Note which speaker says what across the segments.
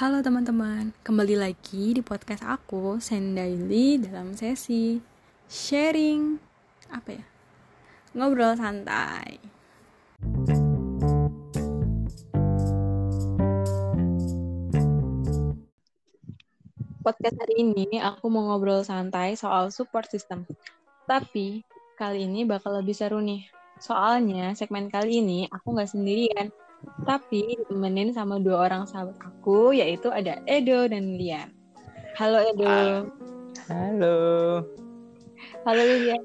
Speaker 1: Halo teman-teman, kembali lagi di podcast aku Sendaili dalam sesi sharing apa ya? Ngobrol santai. Podcast hari ini aku mau ngobrol santai soal support system. Tapi kali ini bakal lebih seru nih. Soalnya segmen kali ini aku nggak sendirian tapi ditemenin sama dua orang sahabat aku, yaitu ada Edo dan Lian. Halo Edo.
Speaker 2: Ah. Halo.
Speaker 1: Halo Lian.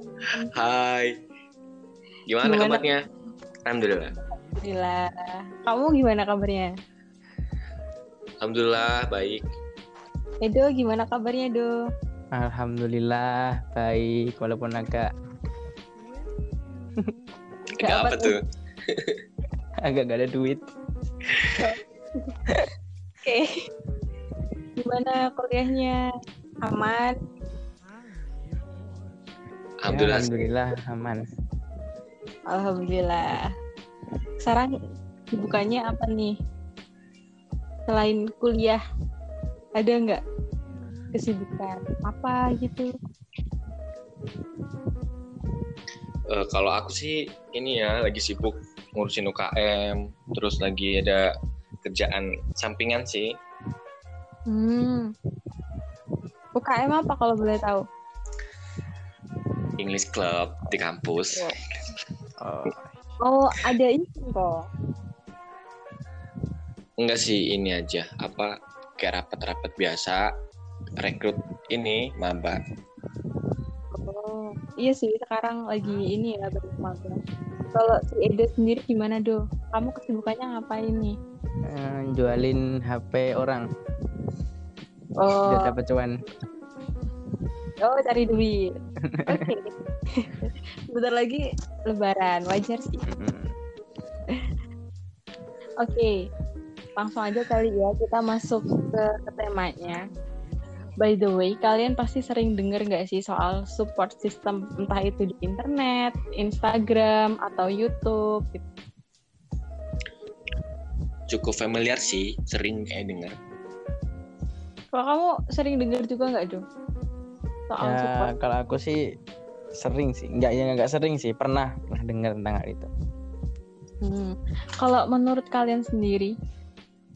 Speaker 2: Hai. Gimana, gimana kabarnya? Alhamdulillah.
Speaker 1: Alhamdulillah. Kamu gimana kabarnya?
Speaker 2: Alhamdulillah baik.
Speaker 1: Edo gimana kabarnya Edo?
Speaker 3: Alhamdulillah baik walaupun agak
Speaker 2: agak apa, apa tuh?
Speaker 3: agak gak ada duit.
Speaker 1: Oke. Okay. Gimana kuliahnya? Aman?
Speaker 2: Alhamdulillah.
Speaker 3: Ya, Alhamdulillah aman.
Speaker 1: Alhamdulillah. Sekarang bukanya apa nih? Selain kuliah, ada nggak kesibukan apa gitu?
Speaker 2: Uh, kalau aku sih ini ya lagi sibuk ngurusin UKM, terus lagi ada kerjaan sampingan sih.
Speaker 1: Hmm. UKM apa kalau boleh tahu?
Speaker 2: English Club di kampus.
Speaker 1: Oh, oh ada ini kok.
Speaker 2: Enggak sih ini aja apa kayak rapat-rapat biasa rekrut ini maba.
Speaker 1: Oh iya sih sekarang lagi ini ya magang. Kalau si Edo sendiri gimana do? Kamu kesibukannya ngapain nih?
Speaker 3: Uh, jualin HP orang.
Speaker 1: Oh.
Speaker 3: Biar dapat cuan.
Speaker 1: Oh cari duit. Oke. Okay. Sebentar lagi Lebaran, wajar sih. Oke, okay. langsung aja kali ya kita masuk ke, ke temanya. By the way, kalian pasti sering dengar nggak sih soal support system, entah itu di internet, Instagram, atau YouTube gitu?
Speaker 2: Cukup familiar sih, sering kayak dengar.
Speaker 1: Kalau kamu sering dengar juga nggak, Do?
Speaker 3: Soal ya, support? kalau aku sih sering sih, nggak ya nggak sering sih, pernah pernah dengar tentang hal itu.
Speaker 1: Hmm. Kalau menurut kalian sendiri,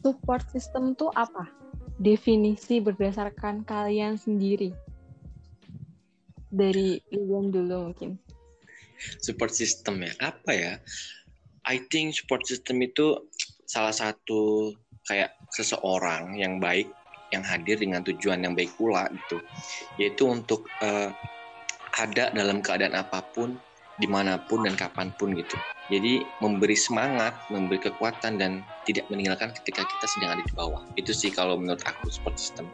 Speaker 1: support system tuh apa? Definisi berdasarkan kalian sendiri? Dari Lian dulu mungkin.
Speaker 2: Support system ya. Apa ya? I think support system itu salah satu kayak seseorang yang baik yang hadir dengan tujuan yang baik pula gitu. Yaitu untuk uh, ada dalam keadaan apa pun di mana pun dan kapan pun gitu jadi memberi semangat, memberi kekuatan dan tidak meninggalkan ketika kita sedang ada di bawah. Itu sih kalau menurut aku support system.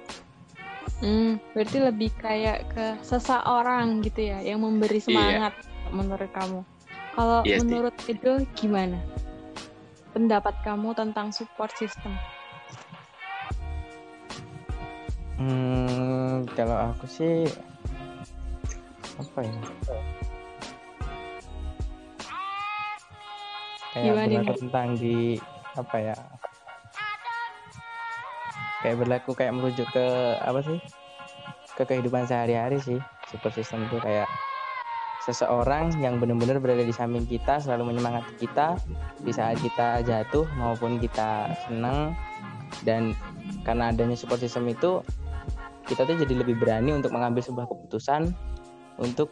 Speaker 1: Hmm, berarti lebih kayak ke seseorang gitu ya yang memberi iya. semangat iya. menurut kamu. Kalau iya, menurut sih. Edo gimana? Pendapat kamu tentang support system?
Speaker 3: Hmm, kalau aku sih apa ya? Kayak Gimana berlaku tentang di apa ya kayak berlaku kayak merujuk ke apa sih ke kehidupan sehari-hari sih. Support system itu kayak seseorang yang benar-benar berada di samping kita selalu menyemangati kita di saat kita jatuh maupun kita senang. Dan karena adanya support system itu kita tuh jadi lebih berani untuk mengambil sebuah keputusan untuk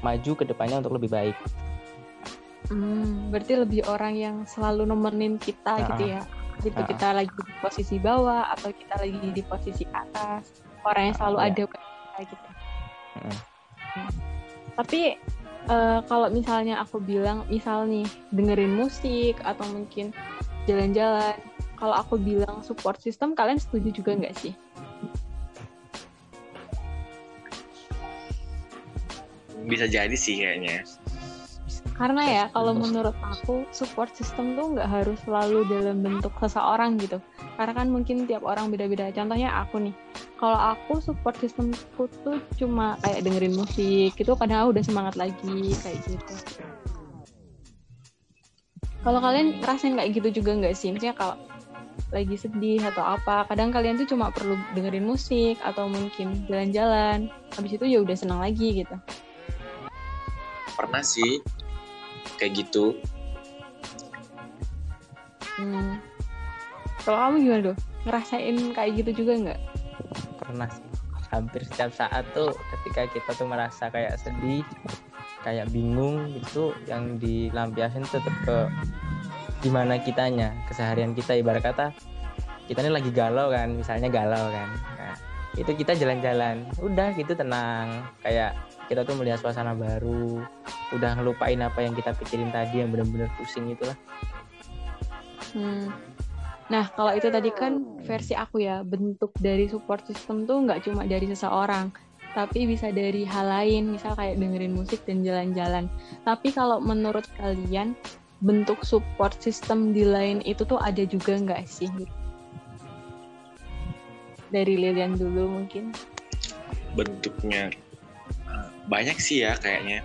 Speaker 3: maju ke depannya untuk lebih baik
Speaker 1: Hmm, berarti lebih orang yang selalu nemenin kita nah, gitu ya. Gitu nah. kita lagi di posisi bawah atau kita lagi di posisi atas, orang yang selalu nah, ada kita gitu. Hmm. Hmm. Tapi uh, kalau misalnya aku bilang, misal nih dengerin musik atau mungkin jalan-jalan, kalau aku bilang support system, kalian setuju juga nggak sih?
Speaker 2: Bisa jadi sih kayaknya
Speaker 1: karena ya kalau menurut aku support system tuh nggak harus selalu dalam bentuk seseorang gitu. Karena kan mungkin tiap orang beda-beda. Contohnya aku nih. Kalau aku support systemku tuh cuma kayak dengerin musik itu kadang aku udah semangat lagi kayak gitu. Kalau kalian ngerasain kayak gitu juga nggak sih? Maksudnya kalau lagi sedih atau apa kadang kalian tuh cuma perlu dengerin musik atau mungkin jalan-jalan. Habis itu ya udah senang lagi gitu.
Speaker 2: Pernah sih kayak gitu.
Speaker 1: Hmm. kalau kamu gimana tuh ngerasain kayak gitu juga nggak?
Speaker 3: Pernah sih. Hampir setiap saat tuh ketika kita tuh merasa kayak sedih kayak bingung gitu yang dilampiasin tetap ke gimana kitanya keseharian kita. Ibarat kata kita ini lagi galau kan misalnya galau kan. Nah, itu kita jalan-jalan. Udah gitu tenang. Kayak kita tuh melihat suasana baru udah ngelupain apa yang kita pikirin tadi yang benar-benar pusing itulah
Speaker 1: hmm. nah kalau itu tadi kan versi aku ya bentuk dari support system tuh nggak cuma dari seseorang tapi bisa dari hal lain, misal kayak dengerin musik dan jalan-jalan. Tapi kalau menurut kalian, bentuk support system di lain itu tuh ada juga nggak sih? Dari Lilian dulu mungkin.
Speaker 2: Bentuknya banyak sih ya kayaknya.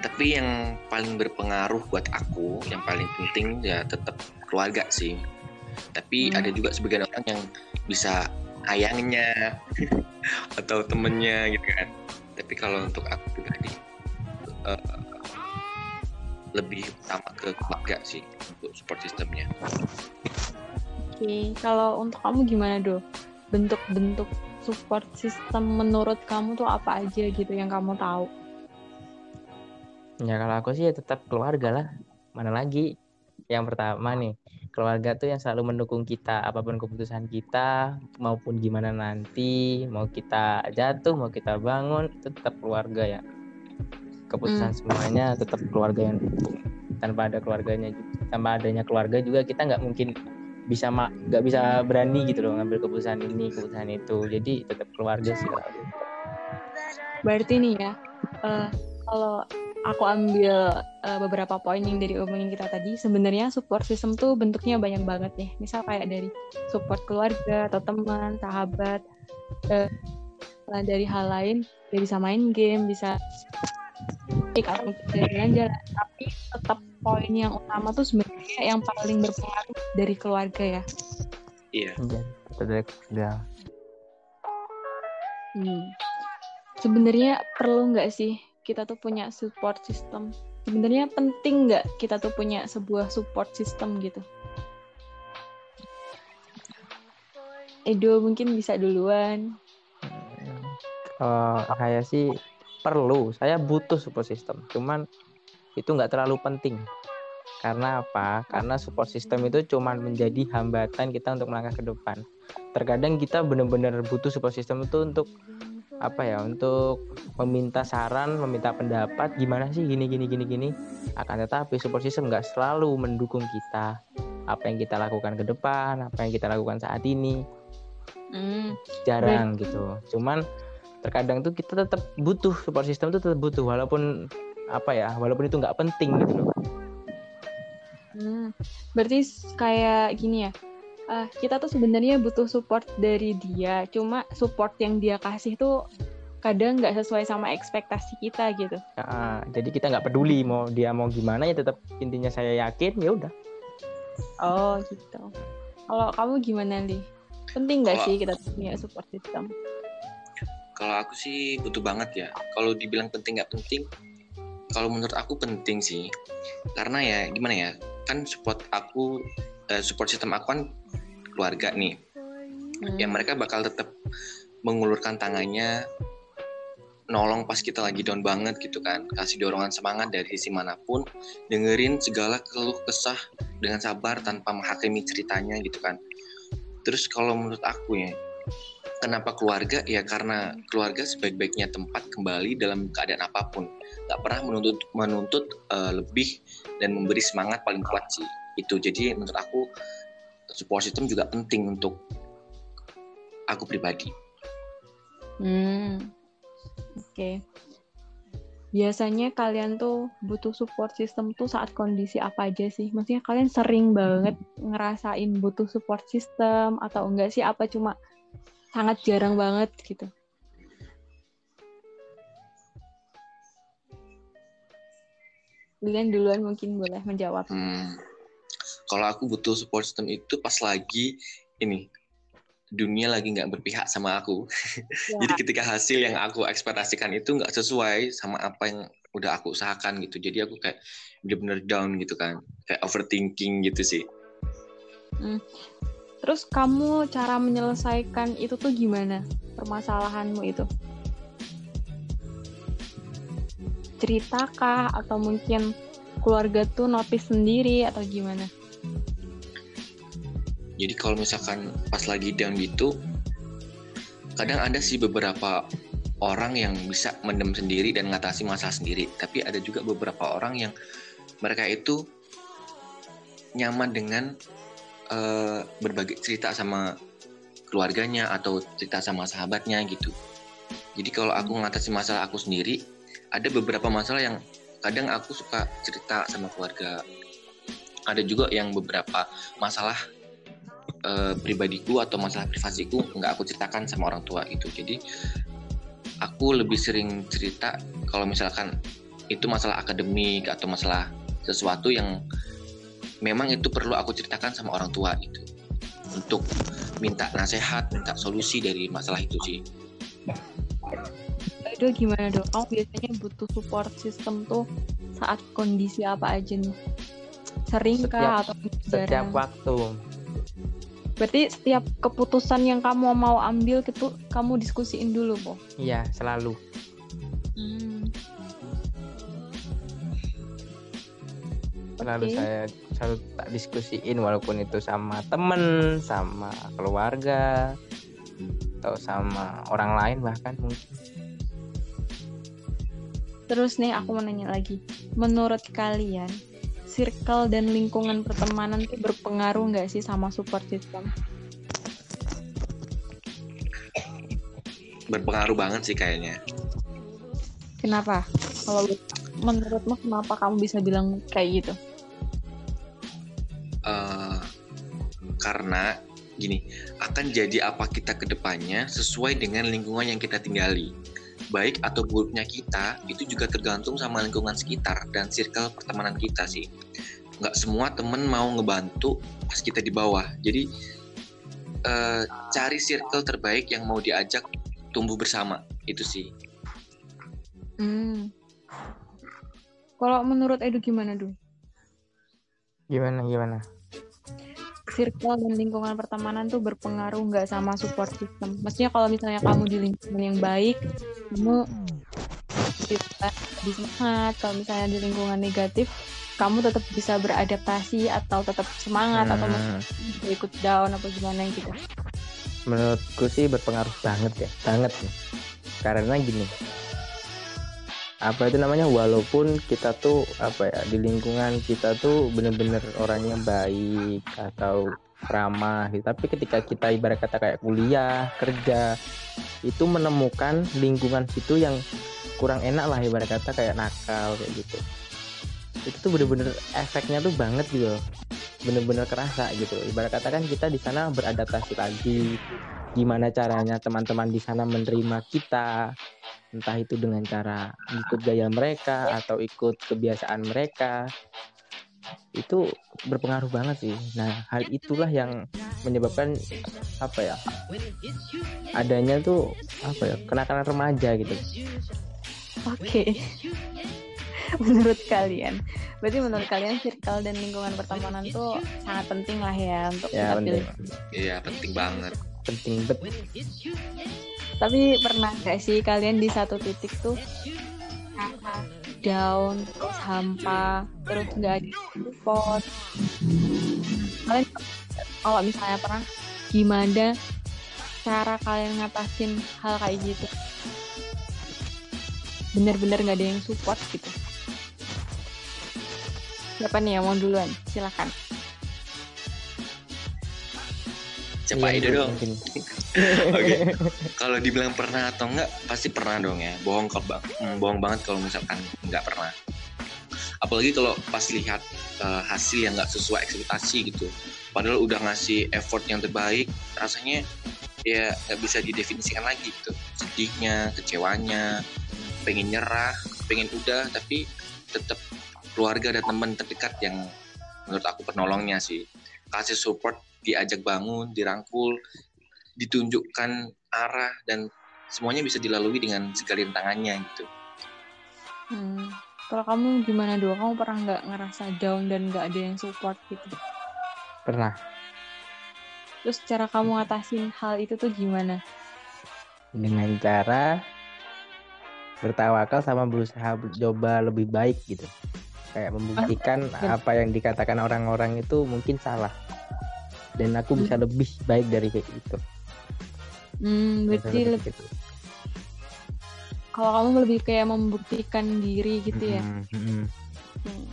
Speaker 2: Tapi yang paling berpengaruh buat aku, yang paling penting ya tetap keluarga sih. Tapi hmm. ada juga sebagian orang yang bisa ayangnya atau temennya gitu kan tapi kalau untuk aku pribadi uh, lebih utama ke keluarga sih untuk support sistemnya
Speaker 1: oke okay. kalau untuk kamu gimana do bentuk-bentuk support system menurut kamu tuh apa aja gitu yang kamu tahu?
Speaker 3: Ya kalau aku sih ya tetap keluarga lah. Mana lagi? Yang pertama nih keluarga tuh yang selalu mendukung kita apa pun keputusan kita maupun gimana nanti mau kita jatuh mau kita bangun itu tetap keluarga ya. Keputusan hmm. semuanya tetap keluarga yang dukung. Tanpa ada keluarganya tanpa adanya keluarga juga kita nggak mungkin bisa nggak bisa berani gitu loh ngambil keputusan ini keputusan itu. Jadi tetap keluarga sih
Speaker 1: berarti nih ya uh, kalau aku ambil uh, beberapa poin yang dari omongin kita tadi sebenarnya support system tuh bentuknya banyak banget nih misal kayak dari support keluarga atau teman sahabat uh, dari hal lain ya bisa main game bisa jalan-jalan tapi tetap poin yang utama tuh sebenarnya yang paling berpengaruh dari keluarga ya.
Speaker 2: Iya.
Speaker 3: Dari keluarga
Speaker 1: hmm. sebenarnya perlu nggak sih kita tuh punya support system? Sebenarnya penting nggak kita tuh punya sebuah support system gitu? Edo mungkin bisa duluan.
Speaker 3: Uh, saya sih perlu. Saya butuh support system. Cuman itu nggak terlalu penting karena apa? Karena support system itu cuman menjadi hambatan kita untuk melangkah ke depan. Terkadang kita benar-benar butuh support system itu untuk apa ya untuk meminta saran, meminta pendapat gimana sih gini gini gini gini. Akan tetapi support system nggak selalu mendukung kita apa yang kita lakukan ke depan, apa yang kita lakukan saat ini. Mm. Jarang gitu. Cuman terkadang tuh kita tetap butuh support system itu tetap butuh walaupun apa ya, walaupun itu nggak penting gitu loh.
Speaker 1: Hmm. Berarti kayak gini ya uh, kita tuh sebenarnya butuh support dari dia cuma support yang dia kasih tuh kadang nggak sesuai sama ekspektasi kita gitu.
Speaker 3: Uh, jadi kita nggak peduli mau dia mau gimana ya tetap intinya saya yakin ya udah.
Speaker 1: Oh gitu. Kalau kamu gimana nih penting nggak sih kita punya support system?
Speaker 2: Kalau aku sih butuh banget ya. Kalau dibilang penting nggak penting kalau menurut aku penting sih. Karena ya gimana ya kan support aku uh, support system aku kan keluarga nih. Hmm. yang mereka bakal tetap mengulurkan tangannya nolong pas kita lagi down banget gitu kan. Kasih dorongan semangat dari sisi mana pun dengerin segala keluh kesah dengan sabar tanpa menghakimi ceritanya gitu kan. Terus kalau menurut aku ya kenapa keluarga ya karena keluarga sebaik-baiknya tempat kembali dalam keadaan apa pun nggak pernah menuntut menuntut uh, lebih dan memberi semangat paling kuat sih itu jadi menurut aku support system juga penting untuk aku pribadi.
Speaker 1: Hmm, oke. Okay. Biasanya kalian tuh butuh support system tuh saat kondisi apa aja sih? Maksudnya kalian sering banget ngerasain butuh support system atau enggak sih? Apa cuma sangat jarang banget gitu? Kalian duluan mungkin boleh menjawab.
Speaker 2: Hmm kalau aku butuh support system itu pas lagi ini dunia lagi nggak berpihak sama aku. Ya. Jadi ketika hasil yang aku ekspektasikan itu nggak sesuai sama apa yang udah aku usahakan gitu. Jadi aku kayak bener-bener down gitu kan, kayak overthinking gitu sih.
Speaker 1: Hmm. Terus kamu cara menyelesaikan itu tuh gimana permasalahanmu itu? Ceritakah atau mungkin keluarga tuh notice sendiri atau gimana?
Speaker 2: Jadi kalau misalkan pas lagi down gitu, kadang ada sih beberapa orang yang bisa mendem sendiri dan ngatasi masalah sendiri. Tapi ada juga beberapa orang yang mereka itu nyaman dengan uh, berbagi cerita sama keluarganya atau cerita sama sahabatnya gitu. Jadi kalau aku ngatasi masalah aku sendiri, ada beberapa masalah yang kadang aku suka cerita sama keluarga. Ada juga yang beberapa masalah uh, pribadiku atau masalah privasiku nggak aku ceritakan sama orang tua itu jadi aku lebih sering cerita kalau misalkan itu masalah akademik atau masalah sesuatu yang memang itu perlu aku ceritakan sama orang tua itu untuk minta nasihat, minta solusi dari masalah itu sih.
Speaker 1: Aduh gimana dong? Kamu biasanya butuh support system tuh saat kondisi apa aja nih? Sering kah atau
Speaker 3: setiap waktu?
Speaker 1: Berarti setiap keputusan yang kamu mau ambil itu kamu diskusiin dulu, Po?
Speaker 3: Iya, selalu. Selalu okay. saya selalu tak diskusiin walaupun itu sama temen, sama keluarga, atau sama orang lain bahkan mungkin.
Speaker 1: Terus nih aku mau nanya lagi, menurut kalian circle dan lingkungan pertemanan itu berpengaruh nggak sih sama support system?
Speaker 2: Berpengaruh banget sih kayaknya.
Speaker 1: Kenapa? Kalau menurutmu kenapa kamu bisa bilang kayak gitu?
Speaker 2: Karena gini, akan jadi apa kita ke depannya sesuai dengan lingkungan yang kita tinggali. Baik atau buruknya kita itu juga tergantung sama lingkungan sekitar dan circle pertemanan kita sih. Nggak semua temen mau ngebantu pas kita di bawah. Jadi uh, cari circle terbaik yang mau diajak tumbuh bersama. Itu sih.
Speaker 1: Hmm. kalau menurut Edu gimana dulu
Speaker 3: gimana gimana
Speaker 1: circle dan lingkungan pertemanan tuh berpengaruh nggak sama support system. Maksudnya kalau misalnya kamu di lingkungan yang baik, kamu bisa semangat. Kalau misalnya di lingkungan negatif, kamu tetap bisa beradaptasi atau tetap semangat hmm. atau ikut down apa gimana gitu.
Speaker 3: Menurutku sih berpengaruh banget ya, banget nih. Karena gini, apa itu namanya walaupun kita tuh apa ya di lingkungan kita tuh bener-bener orangnya baik atau ramah gitu. tapi ketika kita ibarat kata kayak kuliah kerja itu menemukan lingkungan situ yang kurang enak lah ibarat kata kayak nakal kayak gitu. Itu tuh bener-bener efeknya tuh banget gitu bener-bener kerasa gitu ibarat kata kan kita di sana beradaptasi lagi. Gimana caranya teman-teman di sana menerima kita entah itu dengan cara ikut gaya mereka atau ikut kebiasaan mereka itu berpengaruh banget sih. Nah, hal itulah yang menyebabkan apa ya? Adanya tuh apa ya? Kenakalan remaja gitu.
Speaker 1: Oke. Okay. menurut kalian, berarti menurut kalian circle dan lingkungan pertemanan tuh sangat penting lah ya untuk
Speaker 3: ya, kita pilih.
Speaker 2: Iya, penting banget.
Speaker 3: Penting banget
Speaker 1: tapi pernah gak sih kalian di satu titik tuh down terus hampa terus nggak ada support? Kalian kalau misalnya pernah gimana cara kalian ngatasin hal kayak gitu? Bener-bener nggak ada yang support gitu? Siapa nih yang mau duluan? Silakan
Speaker 2: Coba ide dong. Oke. Okay. Kalau dibilang pernah atau enggak, pasti pernah dong ya. Bohong kalau bang, hmm, bohong banget kalau misalkan enggak pernah. Apalagi kalau pas lihat uh, hasil yang enggak sesuai ekspektasi gitu. Padahal udah ngasih effort yang terbaik, rasanya ya nggak bisa didefinisikan lagi gitu. Sedihnya, kecewanya, pengen nyerah, pengen udah, tapi tetap keluarga dan teman terdekat yang menurut aku penolongnya sih kasih support diajak bangun dirangkul ditunjukkan arah dan semuanya bisa dilalui dengan segala tangannya gitu
Speaker 1: Hmm. Kalau kamu gimana doa? Kamu pernah nggak ngerasa down dan nggak ada yang support gitu?
Speaker 3: Pernah.
Speaker 1: Terus cara kamu ngatasin hal itu tuh gimana?
Speaker 3: Dengan cara bertawakal sama berusaha coba lebih baik gitu. Kayak membuktikan
Speaker 1: Ah,
Speaker 3: apa yang dikatakan orang-orang itu mungkin salah. Dan aku bisa lebih baik dari kayak gitu.
Speaker 1: Hmm, berarti
Speaker 3: lebih gitu.
Speaker 1: kalau kamu lebih kayak membuktikan diri gitu ya?
Speaker 3: Mm-mm, mm-mm.
Speaker 1: Hmm.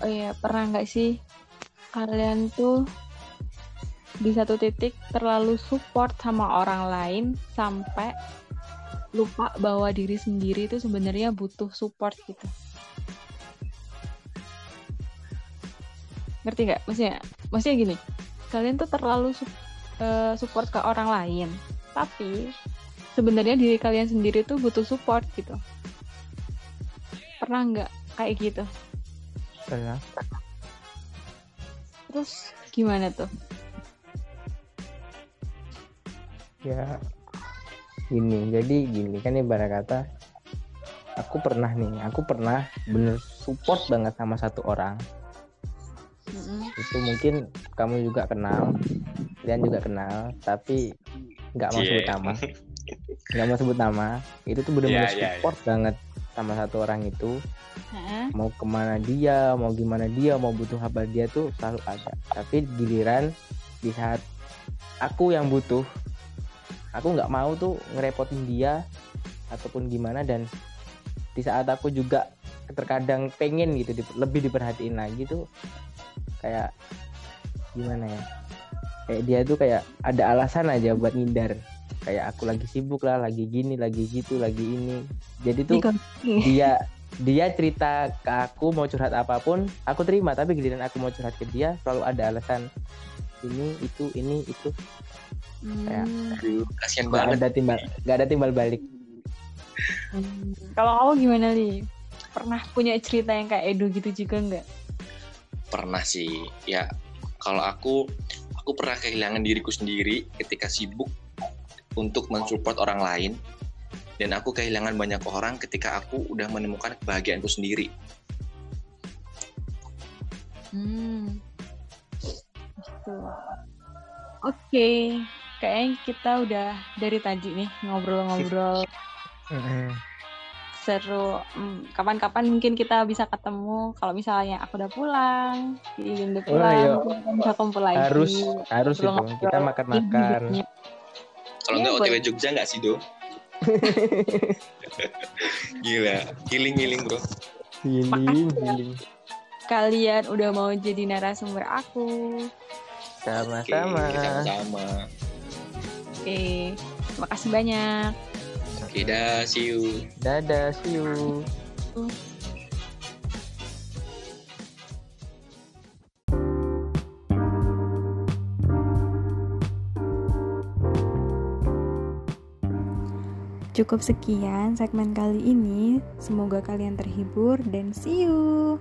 Speaker 1: Oh iya, pernah nggak sih kalian tuh di satu titik terlalu support sama orang lain sampai lupa bahwa diri sendiri itu sebenarnya butuh support gitu. Ngerti nggak? Maksudnya, maksudnya gini, kalian tuh terlalu sup- eh, support ke orang lain, tapi sebenarnya diri kalian sendiri tuh butuh support gitu. Pernah nggak kayak gitu?
Speaker 3: Pernah.
Speaker 1: Terus gimana tuh?
Speaker 3: ya gini jadi gini kan ibarat kata aku pernah nih aku pernah bener support banget sama satu orang. Itu mungkin kamu juga kenal kalian juga kenal tapi nggak mau sebut
Speaker 2: Cie.
Speaker 3: nama. Nggak mau sebut nama. Itu tuh bener-bener
Speaker 2: Iya, iya,
Speaker 3: support banget sama satu orang itu.
Speaker 1: Heeh.
Speaker 3: mau ke mana dia mau gimana dia mau butuh apa dia tuh selalu ada. Tapi giliran di saat aku yang butuh aku nggak mau tuh ngerepotin dia ataupun gimana dan di saat aku juga terkadang pengen gitu di- lebih diperhatiin lagi tuh kayak gimana ya kayak dia tuh kayak ada alasan aja buat ngindar kayak aku lagi sibuk lah lagi gini lagi gitu lagi ini jadi tuh dia dia cerita ke aku mau curhat apa pun aku terima tapi giliran aku mau curhat ke dia selalu ada alasan ini itu ini itu kayak
Speaker 1: Hmm.
Speaker 2: Aduh, kasihan
Speaker 3: nggak
Speaker 2: banget
Speaker 3: ada timbal nggak ada timbal balik
Speaker 1: Hmm. Kalau kamu gimana nih? Pernah punya cerita yang kayak Edo gitu juga nggak?
Speaker 2: Pernah sih ya kalau aku aku pernah kehilangan diriku sendiri ketika sibuk untuk mensupport orang lain dan aku kehilangan banyak orang ketika aku udah menemukan kebahagiaanku sendiri
Speaker 1: Hmm. Gitu. Oke, kayaknya kita udah dari tadi nih ngobrol-ngobrol. Hmm, Kapan-kapan mungkin kita bisa ketemu. Kalau misalnya aku udah pulang, Iin udah
Speaker 3: Oh,
Speaker 1: pulang,
Speaker 3: iya.
Speaker 1: kita bisa kumpul lagi.
Speaker 3: harus harus itu kita makan makan
Speaker 1: Iya,
Speaker 2: kalau nggak. OTW Jogja nggak sih do gila healing healing bro
Speaker 3: healing healing
Speaker 1: Kalian udah mau jadi narasumber aku.
Speaker 3: Sama-sama
Speaker 2: sama-sama
Speaker 1: Oke, terima kasih banyak.
Speaker 2: Oke dah see you
Speaker 3: dadah see you
Speaker 4: Cukup sekian segmen kali ini. Semoga kalian terhibur dan see you.